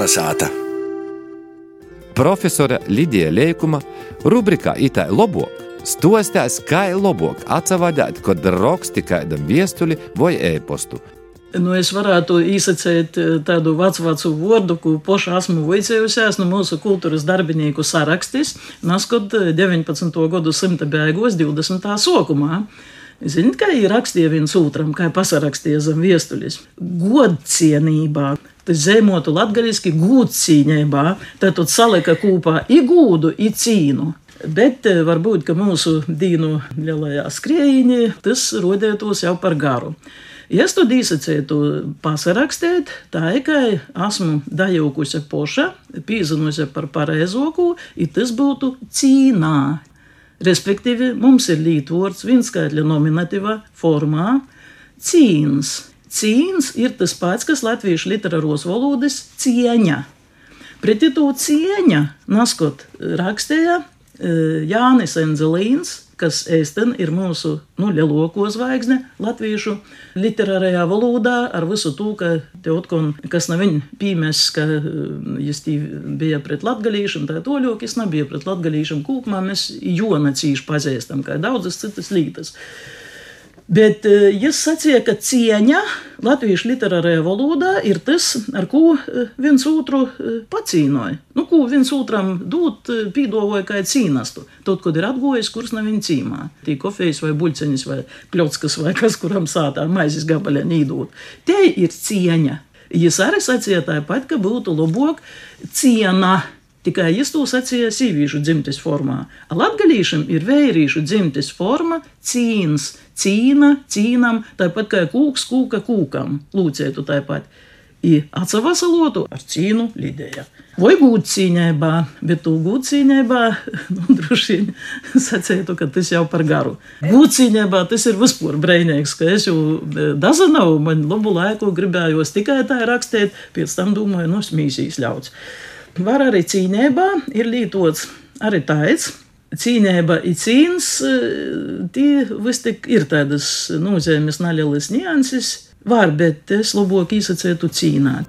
Kalnasāta. Profesora Lidija Liekuma rubrikā Itai Lobok stostās, kā ir labāk atsavādāt, kad raksti kādam viestuli vai e-postu. Nu, es varētu izsacīt tādu vecu, vecu vārdu, ko poša esmu vicējusies no mūsu kultūras darbinieku sarakstis, naskot 19. gadu simta beigos, 20. sokumā. Ziniet, kā ir rakstīja viens otram, kā pasarakstīja zem viestulis? Godcienībā. Zemotu latgaļiski gūdcīņībā, tad tu salika kūpā igūdu, icīnu. Bet varbūt, ka mūsu dīnu lielajā skrējiņā tas rodētos jau par garu. Ja es to dīsacētu pasarakstīt, tā kā esmu dajaukusi poša, pīzinusi par pareizoku, ir tas būtu cīnā. Respektīvi, mums ir līdzvārds vienskaitļa nominatīvā formā cīns. Cīns ir tas pats, kas latviešu literāros valodas cieņa. Pretī to cieņa, naskot rakstīja Jānis Enzelīns, kas ēsten ir mūsu nu, lielāko zvaigzne latviešu literārajā valodā, ar visu to, ka Teotkon, kas nav viņa pīmēs, ka viņš bija pret latgalīšiem, tā toļok, es nebija pret latgalīšiem kūpumā, mēs jona cīši pazīstam, kā daudzas citas lītas. Bet viņš sacīja, ka cieņa latviešu literārajā valodā ir tas, ar ko viens otru pacīnoja. Nu, ko viens otram dot, pīdavoja kā cīnastu. Tad, kad ir atgojis, kurš nav viņa cīmā. Tī kofejas vai buļceņas vai pļotskas vai kas, kuram sātā maizes gabaļā nīdot. Te ir cieņa. Viņš arī sacīja tāpat, ka būtu labāk ciena. Tikai es to sacīju sīvīšu dzimtes formā. Latgalīšam ir vērīšu dzimtes forma cīns, cīna, cīnam, tāpat kā kūks, kūka, kūkam. Lūcētu tāpat. I atsavasalotu ar cīnu lidēja. Vai gūt cīņībā, bet tu gūt cīņībā, nu, droši vien sacētu, ka tas jau par garu. Gūt cīņībā tas ir vispār brīnīgs, ka es jau dazanavu, man labu laiku gribējos tikai tā rakstīt, pēc tam domāju, no smīsīs ļauts. Var arī cīņībā ir lietots arī tāds. Cīņā ir cīņas, tie vis tik ir tādas nozīmes nelielas nianses, var, bet es labāk izsacētu cīnāt.